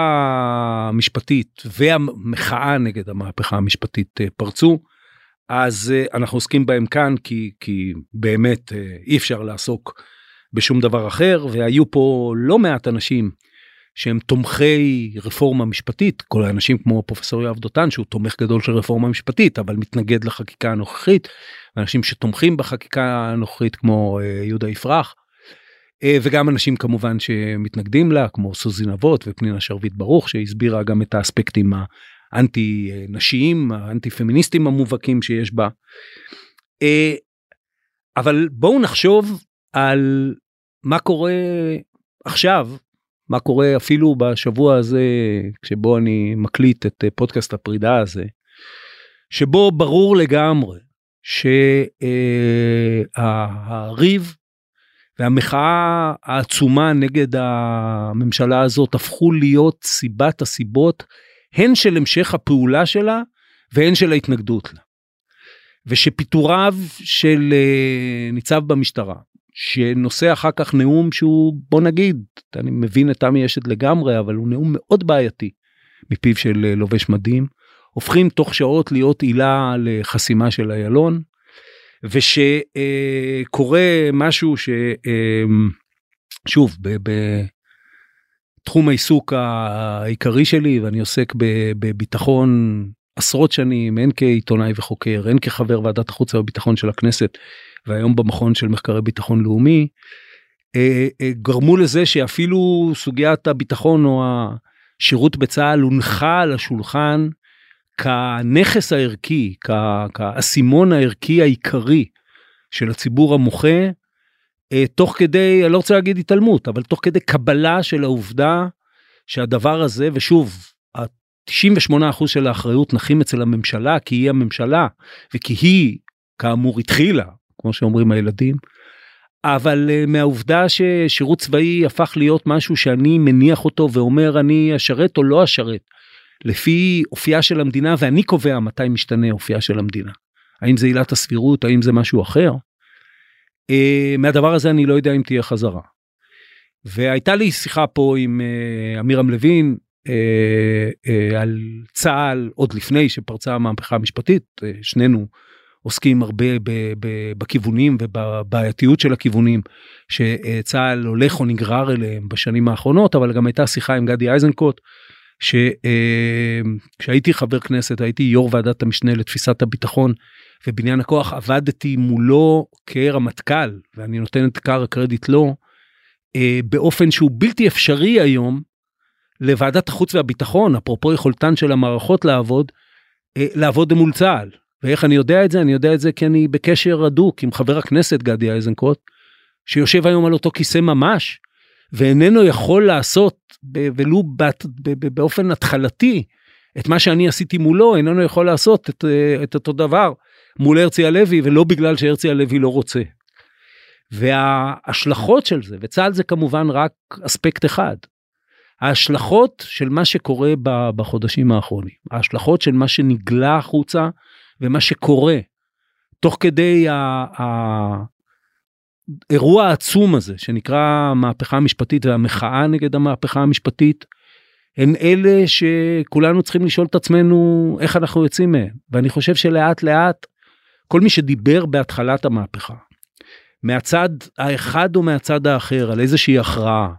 S2: המשפטית והמחאה נגד המהפכה המשפטית אה, פרצו, אז אה, אנחנו עוסקים בהם כאן כי, כי באמת אה, אי אפשר לעסוק בשום דבר אחר, והיו פה לא מעט אנשים שהם תומכי רפורמה משפטית, כל האנשים כמו פרופסור יואב דותן שהוא תומך גדול של רפורמה משפטית אבל מתנגד לחקיקה הנוכחית, אנשים שתומכים בחקיקה הנוכחית כמו אה, יהודה יפרח, אה, וגם אנשים כמובן שמתנגדים לה כמו סוזי נבות ופנינה שרביט ברוך שהסבירה גם את האספקטים האנטי נשיים האנטי פמיניסטים המובהקים שיש בה. אה, אבל בואו נחשוב על מה קורה עכשיו מה קורה אפילו בשבוע הזה שבו אני מקליט את אה, פודקאסט הפרידה הזה שבו ברור לגמרי שהריב והמחאה העצומה נגד הממשלה הזאת הפכו להיות סיבת הסיבות הן של המשך הפעולה שלה והן של ההתנגדות לה. ושפיטוריו של אה, ניצב במשטרה שנושא אחר כך נאום שהוא בוא נגיד אני מבין את תמי אשת לגמרי אבל הוא נאום מאוד בעייתי מפיו של אה, לובש מדים הופכים תוך שעות להיות עילה לחסימה של איילון ושקורה משהו ששוב בתחום העיסוק העיקרי שלי ואני עוסק בביטחון עשרות שנים הן כעיתונאי וחוקר הן כחבר ועדת החוץ והביטחון של הכנסת והיום במכון של מחקרי ביטחון לאומי אה, אה, גרמו לזה שאפילו סוגיית הביטחון או השירות בצה"ל הונחה על השולחן כנכס הערכי, כאסימון הערכי העיקרי של הציבור המוחה, אה, תוך כדי, אני לא רוצה להגיד התעלמות, אבל תוך כדי קבלה של העובדה שהדבר הזה, ושוב, 98% של האחריות נחים אצל הממשלה, כי היא הממשלה, וכי היא, כאמור, התחילה, כמו שאומרים הילדים, אבל uh, מהעובדה ששירות צבאי הפך להיות משהו שאני מניח אותו ואומר אני אשרת או לא אשרת, לפי אופייה של המדינה, ואני קובע מתי משתנה אופייה של המדינה. האם זה עילת הסבירות, האם זה משהו אחר? Uh, מהדבר הזה אני לא יודע אם תהיה חזרה. והייתה לי שיחה פה עם uh, עמירם לוין uh, uh, על צה"ל עוד לפני שפרצה המהפכה המשפטית, שנינו עוסקים הרבה ב, ב, בכיוונים ובבעייתיות של הכיוונים שצה"ל הולך או נגרר אליהם בשנים האחרונות, אבל גם הייתה שיחה עם גדי איזנקוט, שכשהייתי חבר כנסת הייתי יו"ר ועדת המשנה לתפיסת הביטחון ובניין הכוח עבדתי מולו כרמטכ"ל ואני נותן את עיקר הקרדיט לו אה, באופן שהוא בלתי אפשרי היום לוועדת החוץ והביטחון אפרופו יכולתן של המערכות לעבוד אה, לעבוד מול צה"ל. ואיך אני יודע את זה? אני יודע את זה כי אני בקשר הדוק עם חבר הכנסת גדי איזנקוט שיושב היום על אותו כיסא ממש ואיננו יכול לעשות ולו באופן התחלתי את מה שאני עשיתי מולו איננו יכול לעשות את, אה, את אותו דבר מול הרצי הלוי ולא בגלל שהרצי הלוי לא רוצה. וההשלכות של זה וצה"ל זה כמובן רק אספקט אחד. ההשלכות של מה שקורה בחודשים האחרונים ההשלכות של מה שנגלה החוצה ומה שקורה תוך כדי האירוע העצום הזה שנקרא המהפכה המשפטית והמחאה נגד המהפכה המשפטית הן אלה שכולנו צריכים לשאול את עצמנו איך אנחנו יוצאים מהם. ואני חושב שלאט לאט כל מי שדיבר בהתחלת המהפכה מהצד האחד או מהצד האחר על איזושהי הכרעה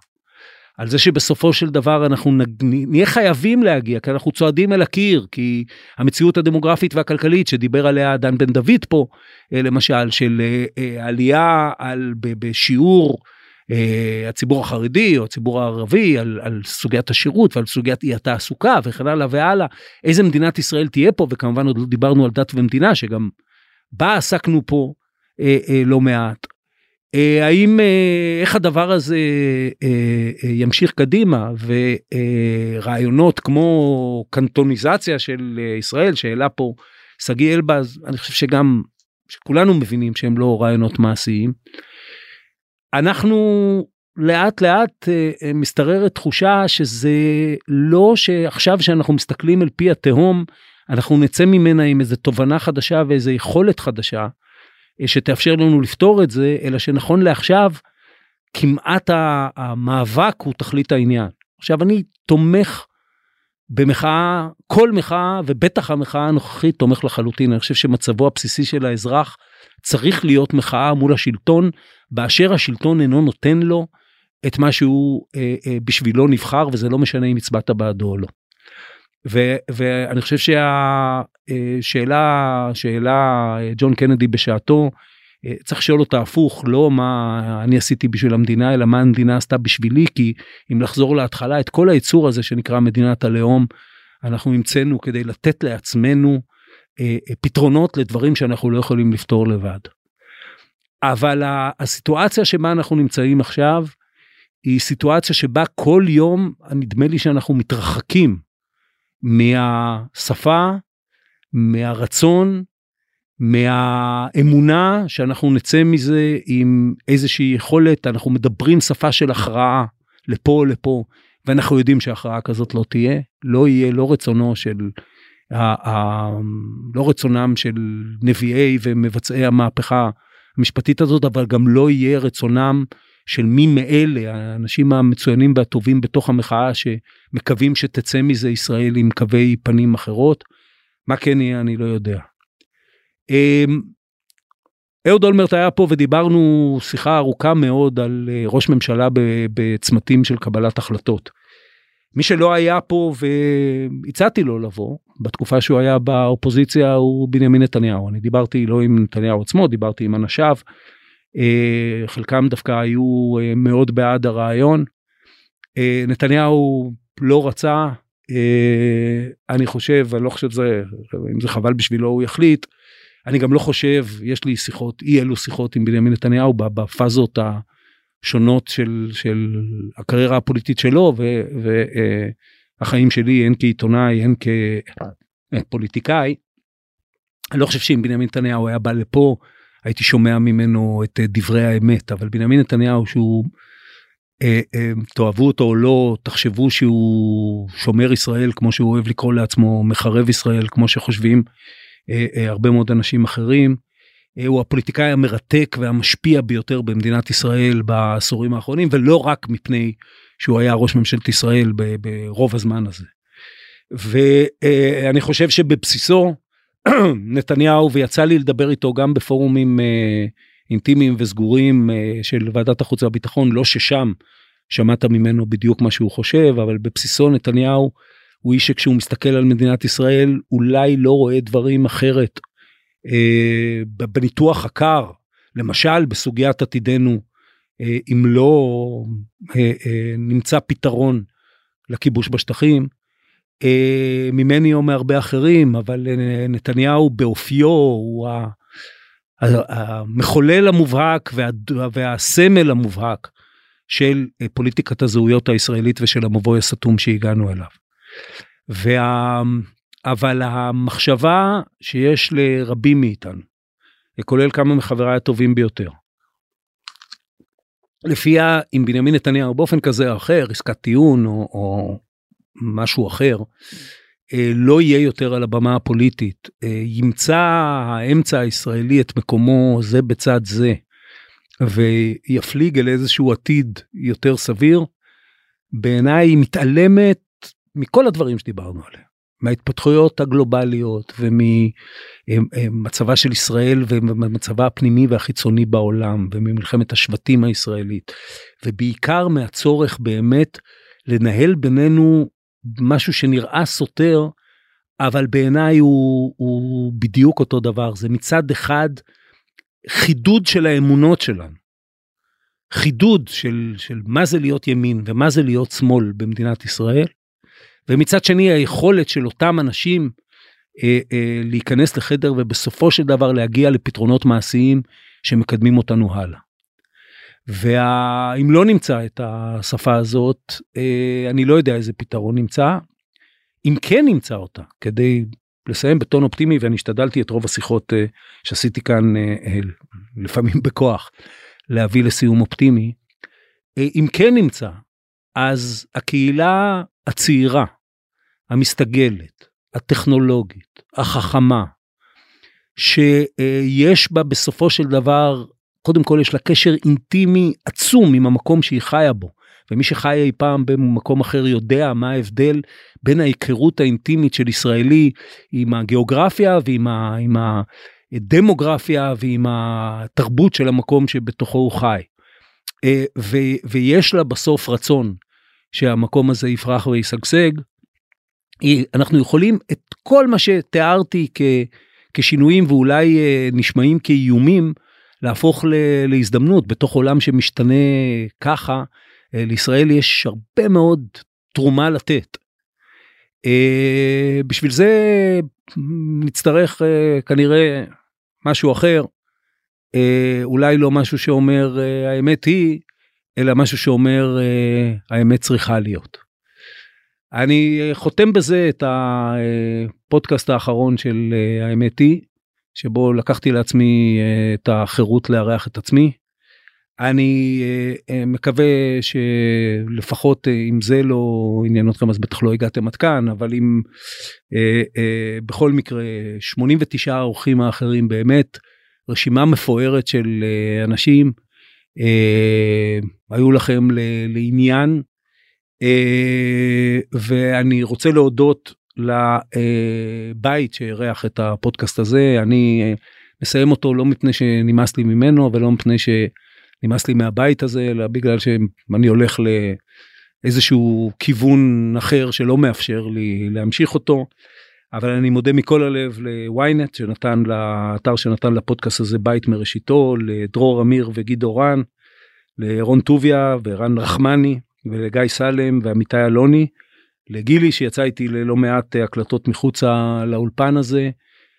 S2: על זה שבסופו של דבר אנחנו נהיה חייבים להגיע כי אנחנו צועדים אל הקיר כי המציאות הדמוגרפית והכלכלית שדיבר עליה דן בן דוד פה אה, למשל של אה, אה, עלייה על בשיעור הציבור החרדי או הציבור הערבי על, על סוגיית השירות ועל סוגיית אי התעסוקה וכן הלאה והלאה איזה מדינת ישראל תהיה פה וכמובן עוד לא דיברנו על דת ומדינה שגם בה עסקנו פה לא מעט האם אה, איך הדבר הזה אה, ימשיך קדימה ורעיונות כמו קנטוניזציה של ישראל שהעלה פה שגיא אלבז אני חושב שגם שכולנו מבינים שהם לא רעיונות מעשיים. אנחנו לאט לאט משתררת תחושה שזה לא שעכשיו שאנחנו מסתכלים אל פי התהום אנחנו נצא ממנה עם איזה תובנה חדשה ואיזה יכולת חדשה שתאפשר לנו לפתור את זה, אלא שנכון לעכשיו, כמעט המאבק הוא תכלית העניין. עכשיו אני תומך במחאה, כל מחאה ובטח המחאה הנוכחית תומך לחלוטין. אני חושב שמצבו הבסיסי של האזרח צריך להיות מחאה מול השלטון, באשר השלטון אינו נותן לו את מה שהוא אה, אה, בשבילו נבחר, וזה לא משנה אם הצבעת בעדו או לא. ו, ואני חושב שהשאלה שאלה ג'ון קנדי בשעתו אה, צריך לשאול אותה הפוך לא מה אני עשיתי בשביל המדינה אלא מה המדינה עשתה בשבילי כי אם לחזור להתחלה את כל היצור הזה שנקרא מדינת הלאום אנחנו המצאנו כדי לתת לעצמנו אה, אה, פתרונות לדברים שאנחנו לא יכולים לפתור לבד. אבל הסיטואציה שבה אנחנו נמצאים עכשיו היא סיטואציה שבה כל יום נדמה לי שאנחנו מתרחקים מהשפה, מהרצון, מהאמונה שאנחנו נצא מזה עם איזושהי יכולת, אנחנו מדברים שפה של הכרעה לפה לפה, ואנחנו יודעים שהכרעה כזאת לא תהיה, לא יהיה לא רצונו של, ה, ה, לא רצונם של נביאי ומבצעי המהפכה המשפטית הזאת, אבל גם לא יהיה רצונם של מי מאלה האנשים המצוינים והטובים בתוך המחאה שמקווים שתצא מזה ישראל עם קווי פנים אחרות. מה כן יהיה אני לא יודע. אמ, אהוד אולמרט היה פה ודיברנו שיחה ארוכה מאוד על אה, ראש ממשלה בצמתים של קבלת החלטות. מי שלא היה פה והצעתי לו לבוא בתקופה שהוא היה באופוזיציה הוא בנימין נתניהו אני דיברתי לא עם נתניהו עצמו דיברתי עם אנשיו חלקם דווקא היו מאוד בעד הרעיון. נתניהו לא רצה, אני חושב, אני לא חושב שזה, אם זה חבל בשבילו הוא יחליט. אני גם לא חושב, יש לי שיחות, אי אלו שיחות עם בנימין נתניהו בפאזות השונות של, של הקריירה הפוליטית שלו והחיים שלי, הן כעיתונאי, הן כפוליטיקאי. אני לא חושב שאם בנימין נתניהו היה בא לפה, הייתי שומע ממנו את דברי האמת, אבל בנימין נתניהו שהוא, אה, אה, תאהבו אותו או לא, תחשבו שהוא שומר ישראל כמו שהוא אוהב לקרוא לעצמו, מחרב ישראל כמו שחושבים אה, אה, הרבה מאוד אנשים אחרים. אה, הוא הפוליטיקאי המרתק והמשפיע ביותר במדינת ישראל בעשורים האחרונים, ולא רק מפני שהוא היה ראש ממשלת ישראל ברוב הזמן הזה. ואני חושב שבבסיסו נתניהו, ויצא לי לדבר איתו גם בפורומים אינטימיים וסגורים של ועדת החוץ והביטחון, לא ששם שמעת ממנו בדיוק מה שהוא חושב, אבל בבסיסו נתניהו הוא איש שכשהוא מסתכל על מדינת ישראל אולי לא רואה דברים אחרת. אה, בניתוח הקר, למשל בסוגיית עתידנו, אה, אם לא אה, אה, נמצא פתרון לכיבוש בשטחים, אה, ממני או מהרבה אחרים, אבל אה, נתניהו באופיו הוא. המחולל המובהק וה, והסמל המובהק של אה, פוליטיקת הזהויות הישראלית ושל המבוי הסתום שהגענו אליו. וה... אבל המחשבה שיש לרבים מאיתנו, כולל כמה מחבריי הטובים ביותר, לפיה אם בנימין נתניהו באופן כזה או אחר, עסקת טיעון או, או משהו אחר, אה, לא יהיה יותר על הבמה הפוליטית, אה, ימצא האמצע הישראלי את מקומו זה בצד זה, ויפליג אל איזשהו עתיד יותר סביר, בעיניי היא מתעלמת מכל הדברים שדיברנו עליהם, מההתפתחויות הגלובליות וממצבה של ישראל וממצבה הפנימי והחיצוני בעולם וממלחמת השבטים הישראלית ובעיקר מהצורך באמת לנהל בינינו משהו שנראה סותר אבל בעיניי הוא, הוא בדיוק אותו דבר זה מצד אחד חידוד של האמונות שלנו. חידוד של, של מה זה להיות ימין ומה זה להיות שמאל במדינת ישראל, ומצד שני היכולת של אותם אנשים אה, אה, להיכנס לחדר ובסופו של דבר להגיע לפתרונות מעשיים שמקדמים אותנו הלאה. ואם לא נמצא את השפה הזאת, אה, אני לא יודע איזה פתרון נמצא. אם כן נמצא אותה, כדי לסיים בטון אופטימי, ואני השתדלתי את רוב השיחות אה, שעשיתי כאן, אה, לפעמים בכוח, להביא לסיום אופטימי, אם כן נמצא, אז הקהילה הצעירה, המסתגלת, הטכנולוגית, החכמה, שיש בה בסופו של דבר, קודם כל יש לה קשר אינטימי עצום עם המקום שהיא חיה בו. ומי שחי אי פעם במקום אחר יודע מה ההבדל בין ההיכרות האינטימית של ישראלי עם הגיאוגרפיה ועם ה, עם הדמוגרפיה ועם התרבות של המקום שבתוכו הוא חי. אה, ו, ויש לה בסוף רצון שהמקום הזה יפרח וישגשג, אנחנו יכולים את כל מה שתיארתי כ, כשינויים ואולי אה, נשמעים כאיומים, להפוך ל, להזדמנות בתוך עולם שמשתנה ככה. אה, לישראל יש הרבה מאוד תרומה לתת. בשביל זה נצטרך כנראה משהו אחר, אולי לא משהו שאומר האמת היא, אלא משהו שאומר האמת צריכה להיות. אני חותם בזה את הפודקאסט האחרון של האמת היא, שבו לקחתי לעצמי את החירות לארח את עצמי. אני מקווה שלפחות אם זה לא עניין אתכם אז בטח לא הגעתם עד כאן אבל אם בכל מקרה 89 האורחים האחרים באמת רשימה מפוארת של אנשים היו לכם לעניין אה, ואני רוצה להודות לבית שאירח את הפודקאסט הזה אני אה, מסיים אותו לא מפני שנמאס לי ממנו ולא מפני שנמאס לי מהבית הזה אלא בגלל שאני הולך לאיזשהו כיוון אחר שלא מאפשר לי להמשיך אותו. אבל אני מודה מכל הלב ל-ynet שנתן לאתר שנתן לפודקאסט הזה בית מראשיתו, לדרור אמיר וגידו רן, לרון טוביה ורן רחמני ולגיא סלם ועמיתי אלוני, לגילי שיצא איתי ללא מעט הקלטות מחוצה לאולפן הזה.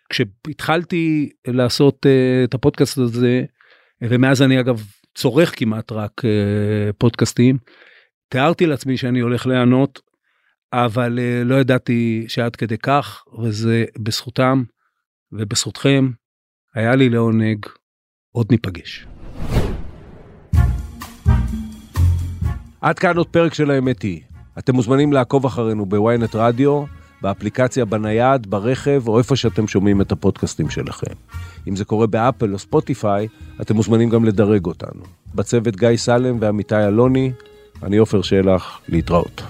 S2: כשהתחלתי לעשות uh, את הפודקאסט הזה, ומאז אני אגב צורך כמעט רק uh, פודקאסטים, תיארתי לעצמי שאני הולך לענות, אבל לא ידעתי שעד כדי כך, וזה בזכותם ובזכותכם, היה לי לעונג, עוד ניפגש. עד כאן עוד פרק של האמת היא. אתם מוזמנים לעקוב אחרינו בוויינט רדיו, באפליקציה בנייד, ברכב, או איפה שאתם שומעים את הפודקאסטים שלכם. אם זה קורה באפל או ספוטיפיי, אתם מוזמנים גם לדרג אותנו. בצוות גיא סלם ועמיתי אלוני, אני עופר שלח, להתראות.